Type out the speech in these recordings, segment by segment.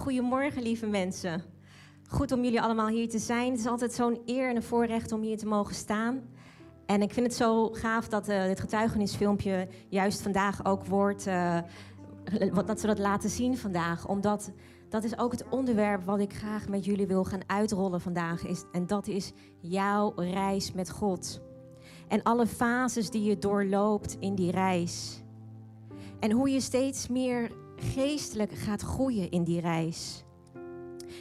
Goedemorgen, lieve mensen. Goed om jullie allemaal hier te zijn. Het is altijd zo'n eer en een voorrecht om hier te mogen staan. En ik vind het zo gaaf dat uh, dit getuigenisfilmpje juist vandaag ook wordt. Uh, dat ze dat laten zien vandaag. Omdat dat is ook het onderwerp wat ik graag met jullie wil gaan uitrollen vandaag. Is, en dat is jouw reis met God. En alle fases die je doorloopt in die reis. En hoe je steeds meer geestelijk gaat groeien in die reis.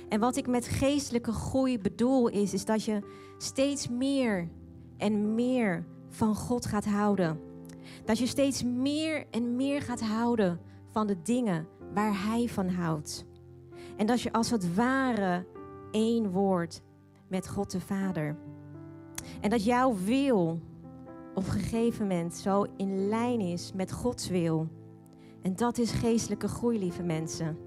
En wat ik met geestelijke groei bedoel is, is dat je steeds meer en meer van God gaat houden. Dat je steeds meer en meer gaat houden van de dingen waar Hij van houdt. En dat je als het ware één wordt met God de Vader. En dat jouw wil op een gegeven moment zo in lijn is met Gods wil. En dat is geestelijke groei, lieve mensen.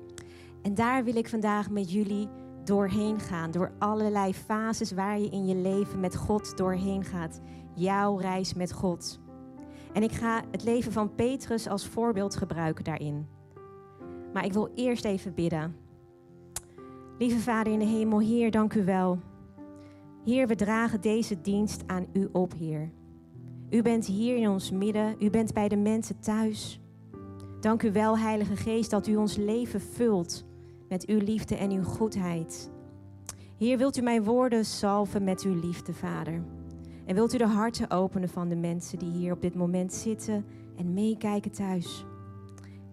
En daar wil ik vandaag met jullie doorheen gaan. Door allerlei fases waar je in je leven met God doorheen gaat. Jouw reis met God. En ik ga het leven van Petrus als voorbeeld gebruiken daarin. Maar ik wil eerst even bidden. Lieve Vader in de hemel, Heer, dank u wel. Heer, we dragen deze dienst aan u op, Heer. U bent hier in ons midden, u bent bij de mensen thuis. Dank u wel, Heilige Geest, dat u ons leven vult met uw liefde en uw goedheid. Heer, wilt u mijn woorden salven met uw liefde, Vader. En wilt u de harten openen van de mensen die hier op dit moment zitten en meekijken thuis.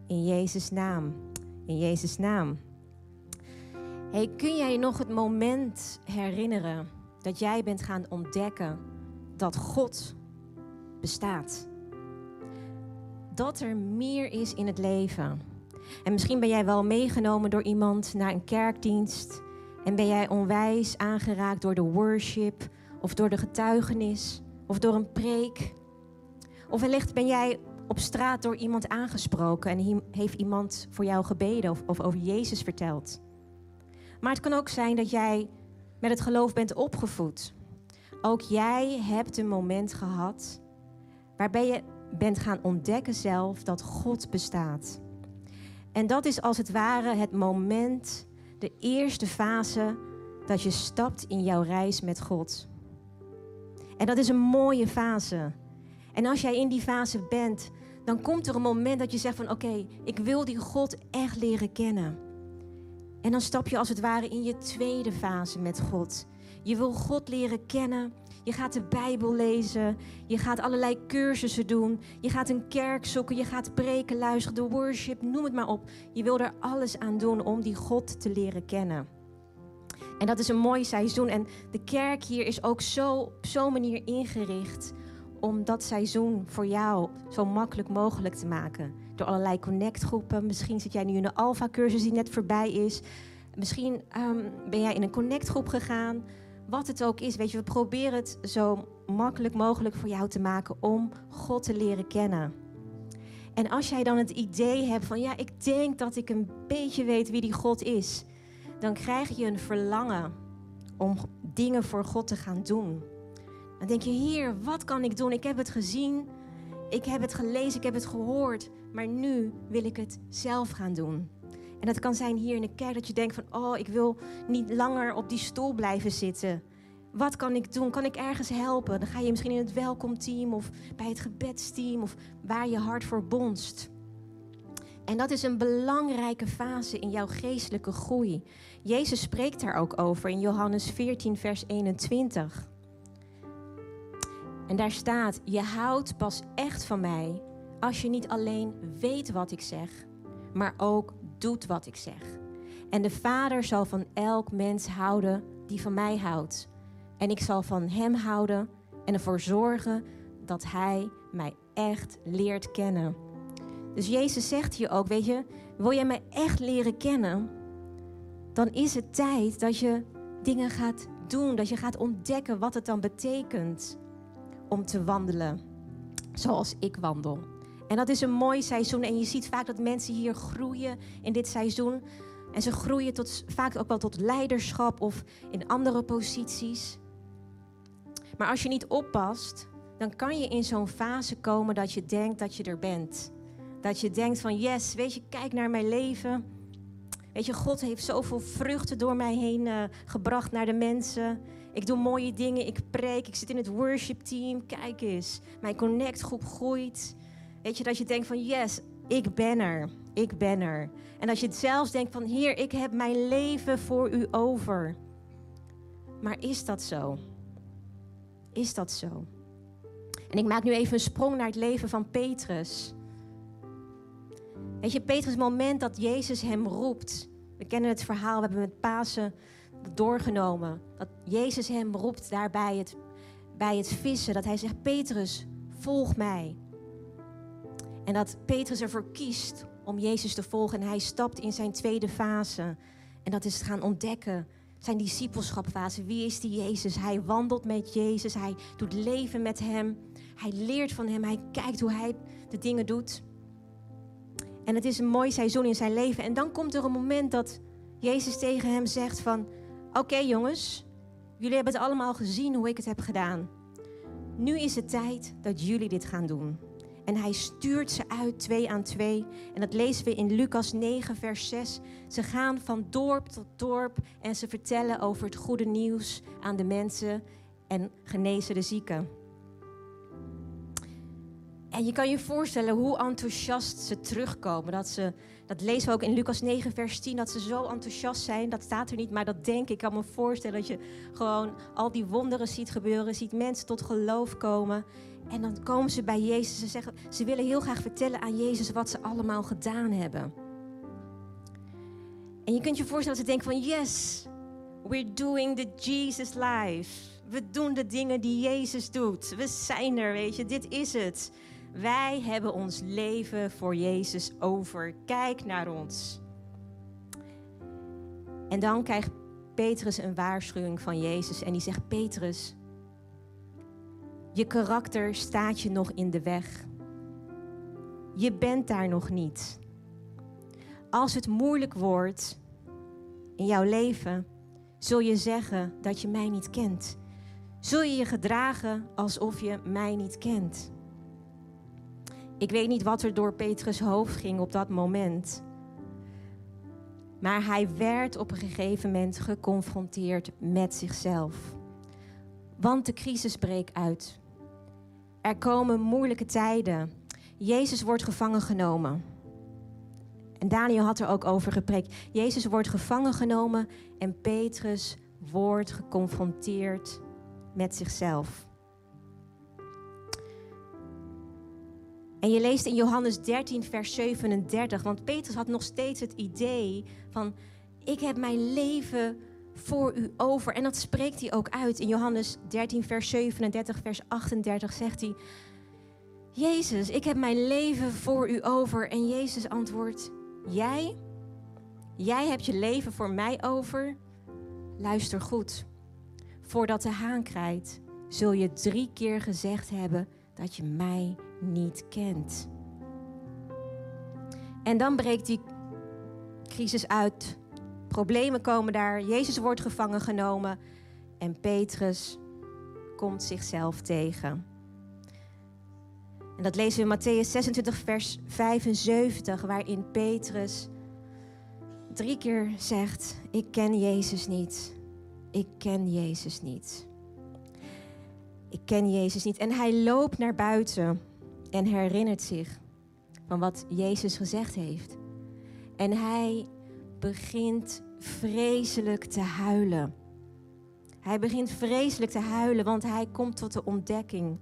In Jezus' naam. In Jezus' naam. Hey, kun jij nog het moment herinneren dat jij bent gaan ontdekken dat God bestaat? Dat er meer is in het leven. En misschien ben jij wel meegenomen door iemand naar een kerkdienst. En ben jij onwijs aangeraakt door de worship of door de getuigenis of door een preek. Of wellicht ben jij op straat door iemand aangesproken en heeft iemand voor jou gebeden of, of over Jezus verteld. Maar het kan ook zijn dat jij met het geloof bent opgevoed. Ook jij hebt een moment gehad waarbij je bent gaan ontdekken zelf dat God bestaat. En dat is als het ware het moment, de eerste fase dat je stapt in jouw reis met God. En dat is een mooie fase. En als jij in die fase bent, dan komt er een moment dat je zegt van oké, ik wil die God echt leren kennen. En dan stap je als het ware in je tweede fase met God. Je wil God leren kennen. Je gaat de Bijbel lezen. Je gaat allerlei cursussen doen. Je gaat een kerk zoeken. Je gaat preken, luisteren, de worship, noem het maar op. Je wil er alles aan doen om die God te leren kennen. En dat is een mooi seizoen. En de kerk hier is ook zo op zo'n manier ingericht om dat seizoen voor jou zo makkelijk mogelijk te maken. Door allerlei connectgroepen. Misschien zit jij nu in een alfa-cursus die net voorbij is. Misschien ehm, ben jij in een connectgroep gegaan. Wat het ook is, weet je, we proberen het zo makkelijk mogelijk voor jou te maken om God te leren kennen. En als jij dan het idee hebt van, ja, ik denk dat ik een beetje weet wie die God is, dan krijg je een verlangen om dingen voor God te gaan doen. Dan denk je, Heer, wat kan ik doen? Ik heb het gezien, ik heb het gelezen, ik heb het gehoord, maar nu wil ik het zelf gaan doen. En dat kan zijn hier in de kerk dat je denkt van, oh, ik wil niet langer op die stoel blijven zitten. Wat kan ik doen? Kan ik ergens helpen? Dan ga je misschien in het welkomteam of bij het gebedsteam of waar je hart voor bonst. En dat is een belangrijke fase in jouw geestelijke groei. Jezus spreekt daar ook over in Johannes 14, vers 21. En daar staat: Je houdt pas echt van mij als je niet alleen weet wat ik zeg, maar ook doet wat ik zeg. En de Vader zal van elk mens houden die van mij houdt. En ik zal van hem houden en ervoor zorgen dat hij mij echt leert kennen. Dus Jezus zegt hier ook, weet je, wil jij mij echt leren kennen? Dan is het tijd dat je dingen gaat doen, dat je gaat ontdekken wat het dan betekent om te wandelen zoals ik wandel. En dat is een mooi seizoen. En je ziet vaak dat mensen hier groeien in dit seizoen. En ze groeien tot, vaak ook wel tot leiderschap of in andere posities. Maar als je niet oppast, dan kan je in zo'n fase komen dat je denkt dat je er bent. Dat je denkt van yes, weet je, kijk naar mijn leven. Weet je, God heeft zoveel vruchten door mij heen uh, gebracht naar de mensen. Ik doe mooie dingen, ik preek, ik zit in het worship team. Kijk eens, mijn connectgroep groeit. Weet je, dat je denkt van yes, ik ben er, ik ben er. En als je zelfs denkt van Heer, ik heb mijn leven voor u over. Maar is dat zo? Is dat zo? En ik maak nu even een sprong naar het leven van Petrus. Weet je, Petrus, het moment dat Jezus hem roept. We kennen het verhaal, we hebben met Pasen doorgenomen. Dat Jezus hem roept daar bij het, bij het vissen. Dat hij zegt, Petrus, volg mij. En dat Petrus ervoor kiest om Jezus te volgen. En hij stapt in zijn tweede fase. En dat is gaan ontdekken. Zijn discipelschapfase. Wie is die Jezus? Hij wandelt met Jezus. Hij doet leven met hem. Hij leert van hem. Hij kijkt hoe hij de dingen doet. En het is een mooi seizoen in zijn leven. En dan komt er een moment dat Jezus tegen hem zegt van... Oké jongens, jullie hebben het allemaal gezien hoe ik het heb gedaan. Nu is het tijd dat jullie dit gaan doen. En hij stuurt ze uit twee aan twee. En dat lezen we in Lucas 9, vers 6. Ze gaan van dorp tot dorp en ze vertellen over het goede nieuws aan de mensen en genezen de zieken. En je kan je voorstellen hoe enthousiast ze terugkomen. Dat, ze, dat lezen we ook in Lucas 9, vers 10, dat ze zo enthousiast zijn. Dat staat er niet, maar dat denk ik. Ik kan me voorstellen dat je gewoon al die wonderen ziet gebeuren. Ziet mensen tot geloof komen. En dan komen ze bij Jezus. Ze, zeggen, ze willen heel graag vertellen aan Jezus wat ze allemaal gedaan hebben. En je kunt je voorstellen dat ze denken van... Yes, we're doing the Jesus life. We doen de dingen die Jezus doet. We zijn er, weet je. Dit is het. Wij hebben ons leven voor Jezus over. Kijk naar ons. En dan krijgt Petrus een waarschuwing van Jezus en die zegt: Petrus, je karakter staat je nog in de weg. Je bent daar nog niet. Als het moeilijk wordt in jouw leven, zul je zeggen dat je mij niet kent. Zul je je gedragen alsof je mij niet kent. Ik weet niet wat er door Petrus hoofd ging op dat moment. Maar hij werd op een gegeven moment geconfronteerd met zichzelf. Want de crisis breekt uit. Er komen moeilijke tijden. Jezus wordt gevangen genomen. En Daniel had er ook over gepreekt. Jezus wordt gevangen genomen en Petrus wordt geconfronteerd met zichzelf. En je leest in Johannes 13, vers 37, want Petrus had nog steeds het idee van, ik heb mijn leven voor u over. En dat spreekt hij ook uit. In Johannes 13, vers 37, vers 38 zegt hij, Jezus, ik heb mijn leven voor u over. En Jezus antwoordt, jij? Jij hebt je leven voor mij over? Luister goed. Voordat de haan krijt, zul je drie keer gezegd hebben dat je mij niet kent. En dan breekt die crisis uit. Problemen komen daar. Jezus wordt gevangen genomen. En Petrus komt zichzelf tegen. En dat lezen we in Matthäus 26, vers 75, waarin Petrus drie keer zegt: Ik ken Jezus niet. Ik ken Jezus niet. Ik ken Jezus niet. En hij loopt naar buiten en herinnert zich van wat Jezus gezegd heeft. En hij begint vreselijk te huilen. Hij begint vreselijk te huilen, want hij komt tot de ontdekking.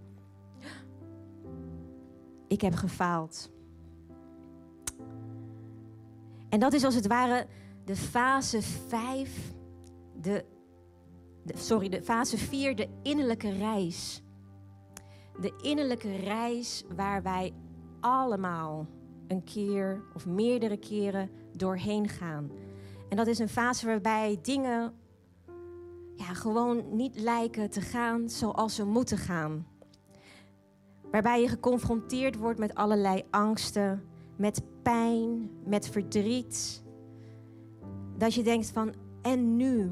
Ik heb gefaald. En dat is als het ware de fase 5, de, de, sorry, de fase 4, de innerlijke reis de innerlijke reis waar wij allemaal een keer of meerdere keren doorheen gaan. En dat is een fase waarbij dingen ja, gewoon niet lijken te gaan zoals ze moeten gaan. Waarbij je geconfronteerd wordt met allerlei angsten, met pijn, met verdriet. Dat je denkt van, en nu?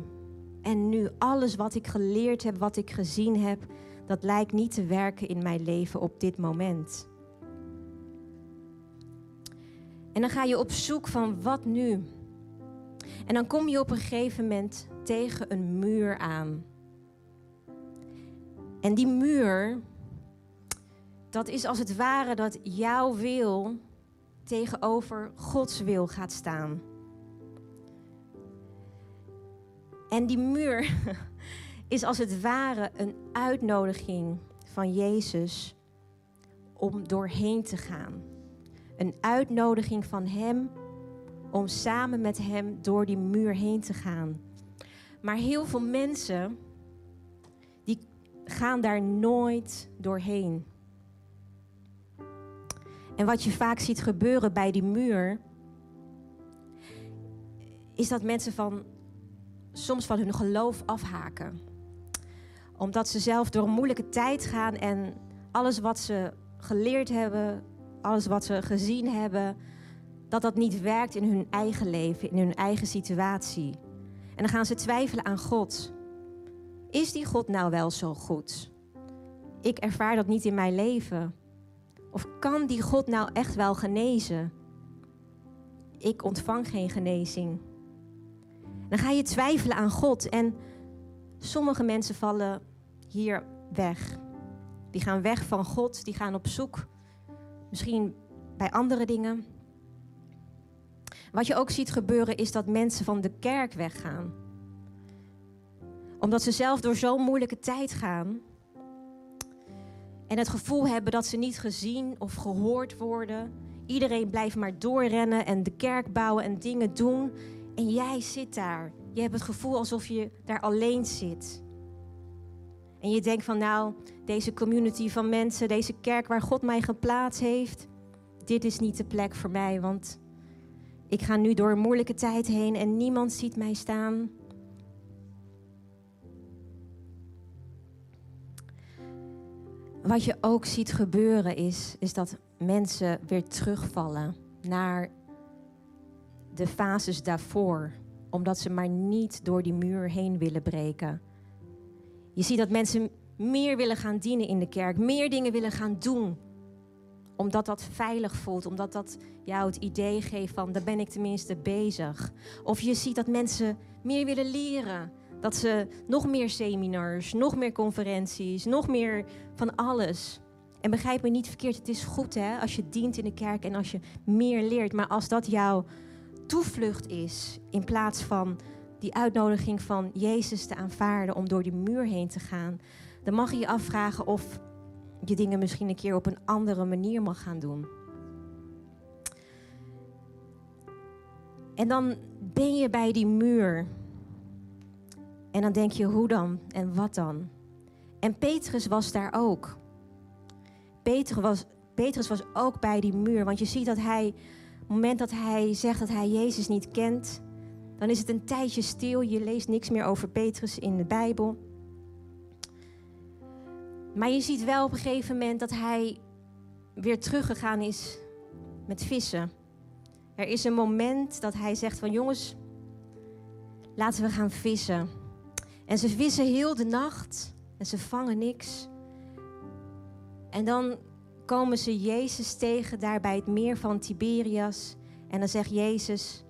En nu, alles wat ik geleerd heb, wat ik gezien heb, dat lijkt niet te werken in mijn leven op dit moment. En dan ga je op zoek van wat nu? En dan kom je op een gegeven moment tegen een muur aan. En die muur, dat is als het ware dat jouw wil tegenover Gods wil gaat staan. En die muur is als het ware een uitnodiging van Jezus om doorheen te gaan. Een uitnodiging van Hem om samen met Hem door die muur heen te gaan. Maar heel veel mensen, die gaan daar nooit doorheen. En wat je vaak ziet gebeuren bij die muur, is dat mensen van, soms van hun geloof afhaken. Omdat ze zelf door een moeilijke tijd gaan en alles wat ze geleerd hebben, alles wat ze gezien hebben, dat dat niet werkt in hun eigen leven, in hun eigen situatie. En dan gaan ze twijfelen aan God. Is die God nou wel zo goed? Ik ervaar dat niet in mijn leven. Of kan die God nou echt wel genezen? Ik ontvang geen genezing. Dan ga je twijfelen aan God. En sommige mensen vallen hier weg. Die gaan weg van God, die gaan op zoek. Misschien bij andere dingen. Wat je ook ziet gebeuren is dat mensen van de kerk weggaan. Omdat ze zelf door zo'n moeilijke tijd gaan. En het gevoel hebben dat ze niet gezien of gehoord worden. Iedereen blijft maar doorrennen en de kerk bouwen en dingen doen. En jij zit daar. Je hebt het gevoel alsof je daar alleen zit. En je denkt van nou, deze community van mensen, deze kerk waar God mij geplaatst heeft, dit is niet de plek voor mij, want ik ga nu door een moeilijke tijd heen en niemand ziet mij staan. Wat je ook ziet gebeuren is, is dat mensen weer terugvallen naar de fases daarvoor, omdat ze maar niet door die muur heen willen breken. Je ziet dat mensen meer willen gaan dienen in de kerk, meer dingen willen gaan doen omdat dat veilig voelt, omdat dat jou het idee geeft van, daar ben ik tenminste bezig. Of je ziet dat mensen meer willen leren. Dat ze nog meer seminars, nog meer conferenties, nog meer van alles. En begrijp me niet verkeerd, het is goed hè, als je dient in de kerk en als je meer leert. Maar als dat jouw toevlucht is, in plaats van die uitnodiging van Jezus te aanvaarden om door die muur heen te gaan, dan mag je je afvragen of je dingen misschien een keer op een andere manier mag gaan doen. En dan ben je bij die muur. En dan denk je, hoe dan? En wat dan? En Petrus was daar ook. Petrus was, Petrus was ook bij die muur. Want je ziet dat hij, op het moment dat hij zegt dat hij Jezus niet kent, dan is het een tijdje stil. Je leest niks meer over Petrus in de Bijbel. Maar je ziet wel op een gegeven moment dat hij weer teruggegaan is met vissen. Er is een moment dat hij zegt van jongens, laten we gaan vissen. En ze vissen heel de nacht en ze vangen niks. En dan komen ze Jezus tegen daar bij het meer van Tiberias. En dan zegt Jezus,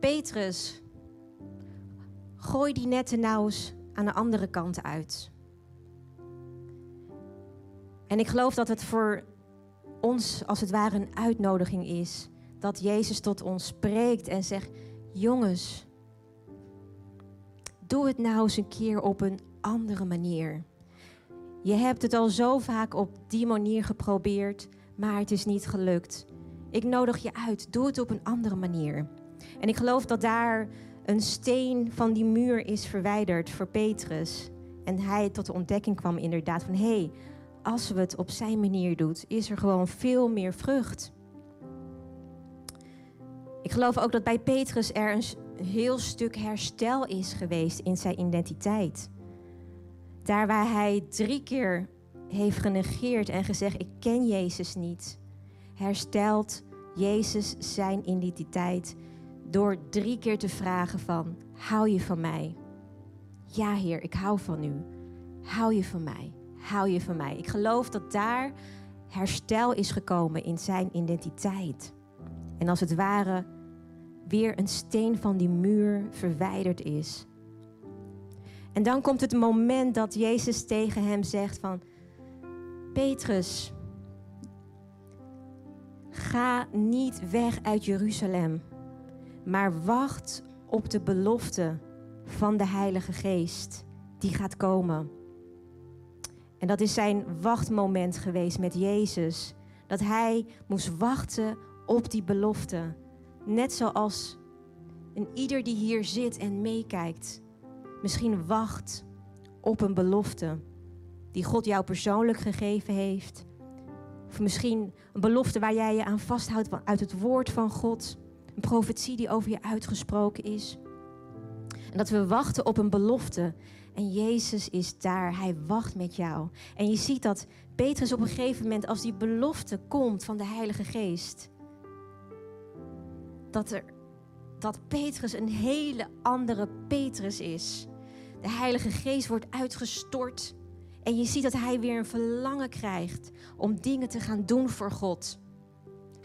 Petrus, gooi die netten nou eens aan de andere kant uit. En ik geloof dat het voor ons als het ware een uitnodiging is. Dat Jezus tot ons spreekt en zegt: Jongens, doe het nou eens een keer op een andere manier. Je hebt het al zo vaak op die manier geprobeerd, maar het is niet gelukt. Ik nodig je uit, doe het op een andere manier. En ik geloof dat daar een steen van die muur is verwijderd voor Petrus. En hij tot de ontdekking kwam inderdaad van hé, hey, als we het op zijn manier doen, is er gewoon veel meer vrucht. Ik geloof ook dat bij Petrus er een heel stuk herstel is geweest in zijn identiteit. Daar waar hij drie keer heeft genegeerd en gezegd: Ik ken Jezus niet, herstelt Jezus zijn identiteit door drie keer te vragen van: Hou je van mij? Ja, Heer, ik hou van u. Hou je van mij? hou je van mij? Ik geloof dat daar herstel is gekomen in zijn identiteit. En als het ware weer een steen van die muur verwijderd is. En dan komt het moment dat Jezus tegen hem zegt van... Petrus, ga niet weg uit Jeruzalem, maar wacht op de belofte van de Heilige Geest die gaat komen. En dat is zijn wachtmoment geweest met Jezus. Dat hij moest wachten op die belofte. Net zoals ieder die hier zit en meekijkt, misschien wacht op een belofte die God jou persoonlijk gegeven heeft. Of misschien een belofte waar jij je aan vasthoudt uit het woord van God. Een profetie die over je uitgesproken is. En dat we wachten op een belofte. En Jezus is daar. Hij wacht met jou. En je ziet dat Petrus op een gegeven moment, als die belofte komt van de Heilige Geest, dat, er, dat Petrus een hele andere Petrus is. De Heilige Geest wordt uitgestort. En je ziet dat hij weer een verlangen krijgt om dingen te gaan doen voor God.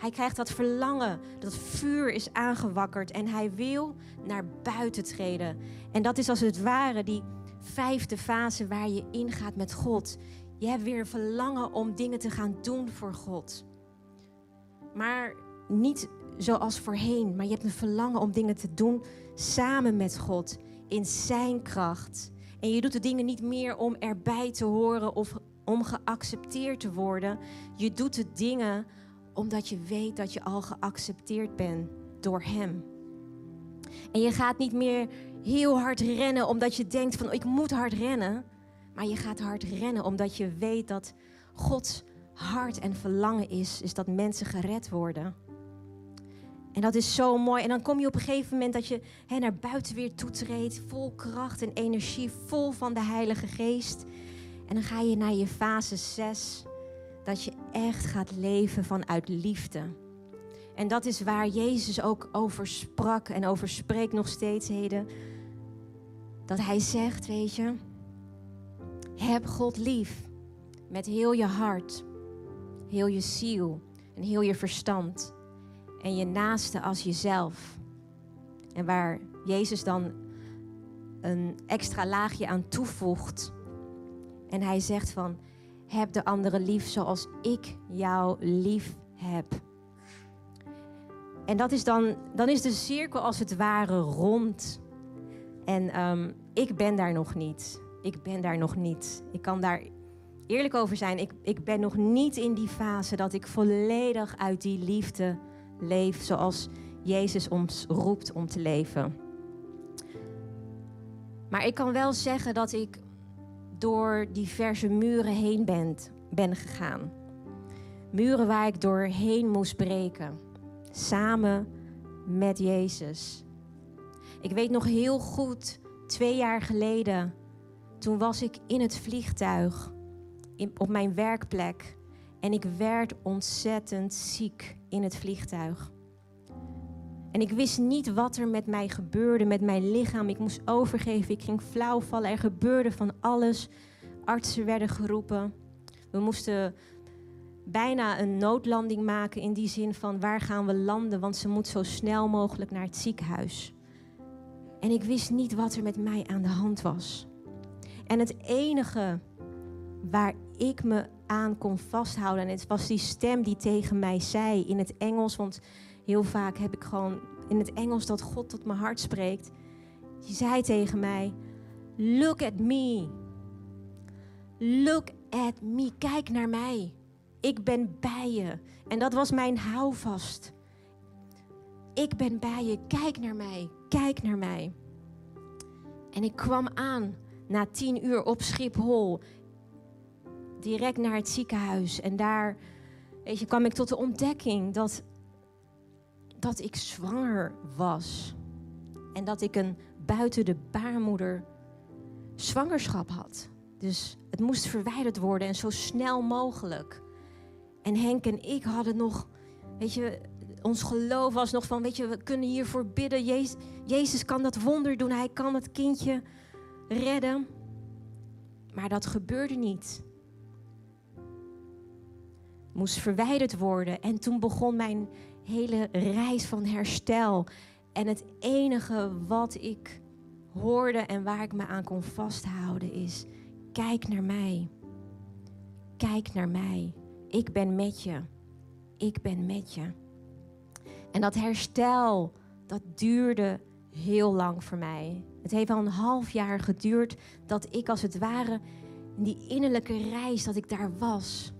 Hij krijgt dat verlangen, dat vuur is aangewakkerd en hij wil naar buiten treden. En dat is als het ware die vijfde fase waar je ingaat met God. Je hebt weer een verlangen om dingen te gaan doen voor God. Maar niet zoals voorheen, maar je hebt een verlangen om dingen te doen samen met God, in Zijn kracht. En je doet de dingen niet meer om erbij te horen of om geaccepteerd te worden. Je doet de dingen omdat je weet dat je al geaccepteerd bent door Hem. En je gaat niet meer heel hard rennen omdat je denkt van ik moet hard rennen. Maar je gaat hard rennen omdat je weet dat Gods hart en verlangen is, is dat mensen gered worden. En dat is zo mooi. En dan kom je op een gegeven moment dat je hè, naar buiten weer toetreedt, vol kracht en energie, vol van de Heilige Geest. En dan ga je naar je fase 6, dat je echt gaat leven vanuit liefde. En dat is waar Jezus ook over sprak en over spreekt nog steeds heden. Dat hij zegt, weet je, heb God lief met heel je hart, heel je ziel en heel je verstand en je naaste als jezelf. En waar Jezus dan een extra laagje aan toevoegt. En hij zegt van, heb de anderen lief zoals ik jou lief heb. En dat is dan, dan is de cirkel als het ware rond. En ehm, ik ben daar nog niet. Ik ben daar nog niet. Ik kan daar eerlijk over zijn. Ik, ik ben nog niet in die fase dat ik volledig uit die liefde leef zoals Jezus ons roept om te leven. Maar ik kan wel zeggen dat ik door diverse muren heen ben, ben gegaan. Muren waar ik doorheen moest breken. Samen met Jezus. Ik weet nog heel goed, twee jaar geleden, toen was ik in het vliegtuig op mijn werkplek. En ik werd ontzettend ziek in het vliegtuig. En ik wist niet wat er met mij gebeurde, met mijn lichaam. Ik moest overgeven, ik ging flauw vallen. Er gebeurde van alles. Artsen werden geroepen. We moesten bijna een noodlanding maken in die zin van waar gaan we landen, want ze moet zo snel mogelijk naar het ziekenhuis. En ik wist niet wat er met mij aan de hand was. En het enige waar ik me aan kon vasthouden. En het was die stem die tegen mij zei in het Engels. Want heel vaak heb ik gewoon in het Engels dat God tot mijn hart spreekt. Die zei tegen mij: Look at me. Look at me. Kijk naar mij. Ik ben bij je. En dat was mijn houvast. Ik ben bij je. Kijk naar mij. Kijk naar mij. En ik kwam aan na tien uur op Schiphol direct naar het ziekenhuis. En daar weet je, kwam ik tot de ontdekking dat, dat ik zwanger was. En dat ik een buiten de baarmoeder zwangerschap had. Dus het moest verwijderd worden en zo snel mogelijk. En Henk en ik hadden nog, weet je, ons geloof was nog van, weet je, we kunnen hiervoor bidden. Jezus, Jezus kan dat wonder doen, hij kan het kindje redden. Maar dat gebeurde niet moest verwijderd worden. En toen begon mijn hele reis van herstel. En het enige wat ik hoorde en waar ik me aan kon vasthouden is: kijk naar mij. Kijk naar mij. Ik ben met je. Ik ben met je. En dat herstel, dat duurde heel lang voor mij. Het heeft al een half jaar geduurd dat ik als het ware in die innerlijke reis, dat ik daar was.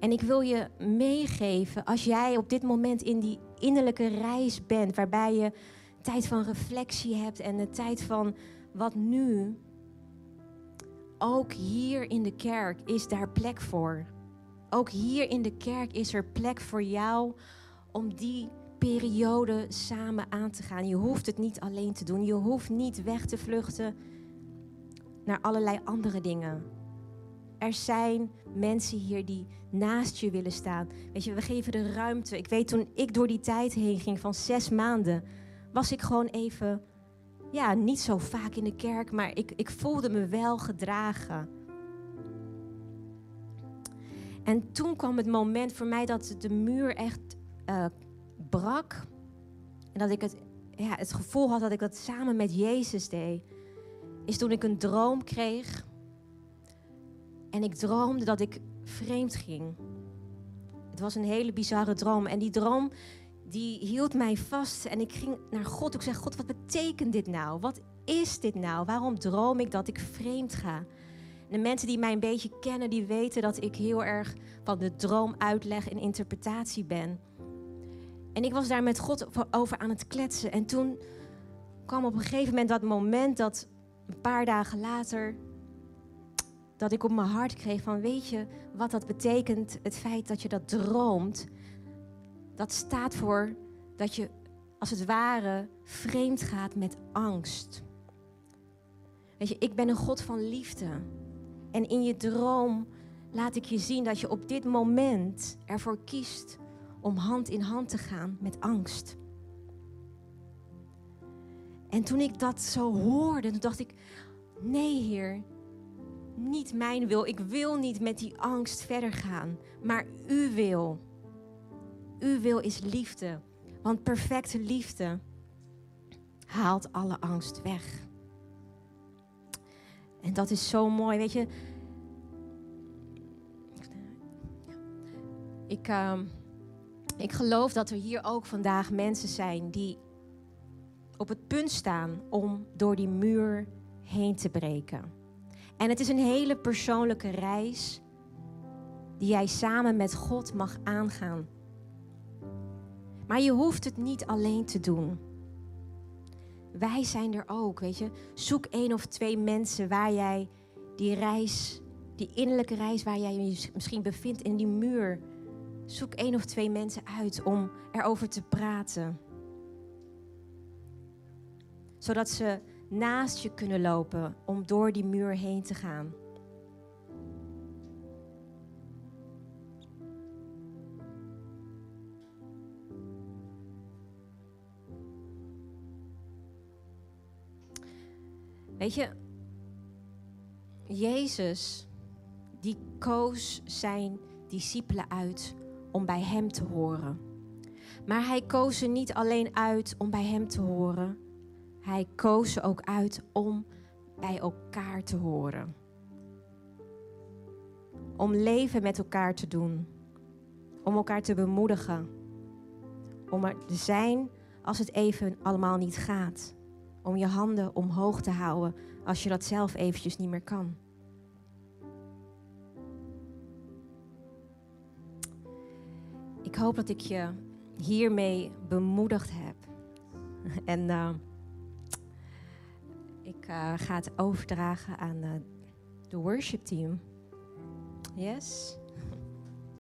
En ik wil je meegeven, als jij op dit moment in die innerlijke reis bent, waarbij je tijd van reflectie hebt en de tijd van wat nu, ook hier in de kerk is daar plek voor. Ook hier in de kerk is er plek voor jou om die periode samen aan te gaan. Je hoeft het niet alleen te doen. Je hoeft niet weg te vluchten naar allerlei andere dingen. Er zijn mensen hier die naast je willen staan. Weet je, we geven de ruimte. Ik weet toen ik door die tijd heen ging van zes maanden, was ik gewoon even, ja, niet zo vaak in de kerk, maar ik, ik voelde me wel gedragen. En toen kwam het moment voor mij dat de muur echt uh, brak. En dat ik het, ja, het gevoel had dat ik dat samen met Jezus deed. Is toen ik een droom kreeg. En ik droomde dat ik vreemd ging. Het was een hele bizarre droom. En die droom die hield mij vast. En ik ging naar God. Ik zei, God, wat betekent dit nou? Wat is dit nou? Waarom droom ik dat ik vreemd ga? de mensen die mij een beetje kennen, die weten dat ik heel erg van de droom uitleg en interpretatie ben. En ik was daar met God over aan het kletsen. En toen kwam op een gegeven moment dat moment dat een paar dagen later dat ik op mijn hart kreeg van weet je wat dat betekent, het feit dat je dat droomt. Dat staat voor dat je als het ware vreemd gaat met angst. Weet je, ik ben een God van liefde. En in je droom laat ik je zien dat je op dit moment ervoor kiest om hand in hand te gaan met angst. En toen ik dat zo hoorde, dacht ik: nee, Heer, niet mijn wil. Ik wil niet met die angst verder gaan, maar U wil. Uw wil is liefde, want perfecte liefde haalt alle angst weg. En dat is zo mooi, weet je. Ik, uh, ik geloof dat er hier ook vandaag mensen zijn die op het punt staan om door die muur heen te breken. En het is een hele persoonlijke reis die jij samen met God mag aangaan. Maar je hoeft het niet alleen te doen. Wij zijn er ook, weet je. Zoek één of twee mensen waar jij die reis, die innerlijke reis waar jij je misschien bevindt in die muur. Zoek één of twee mensen uit om erover te praten. Zodat ze naast je kunnen lopen om door die muur heen te gaan. Weet je, Jezus, die koos zijn discipelen uit om bij Hem te horen. Maar Hij koos ze niet alleen uit om bij Hem te horen, hij koos ze ook uit om bij elkaar te horen. Om leven met elkaar te doen. Om elkaar te bemoedigen. Om er te zijn als het even allemaal niet gaat. Om je handen omhoog te houden als je dat zelf eventjes niet meer kan. Ik hoop dat ik je hiermee bemoedigd heb. En uh, ik uh, ga het overdragen aan uh, de worship team. Yes.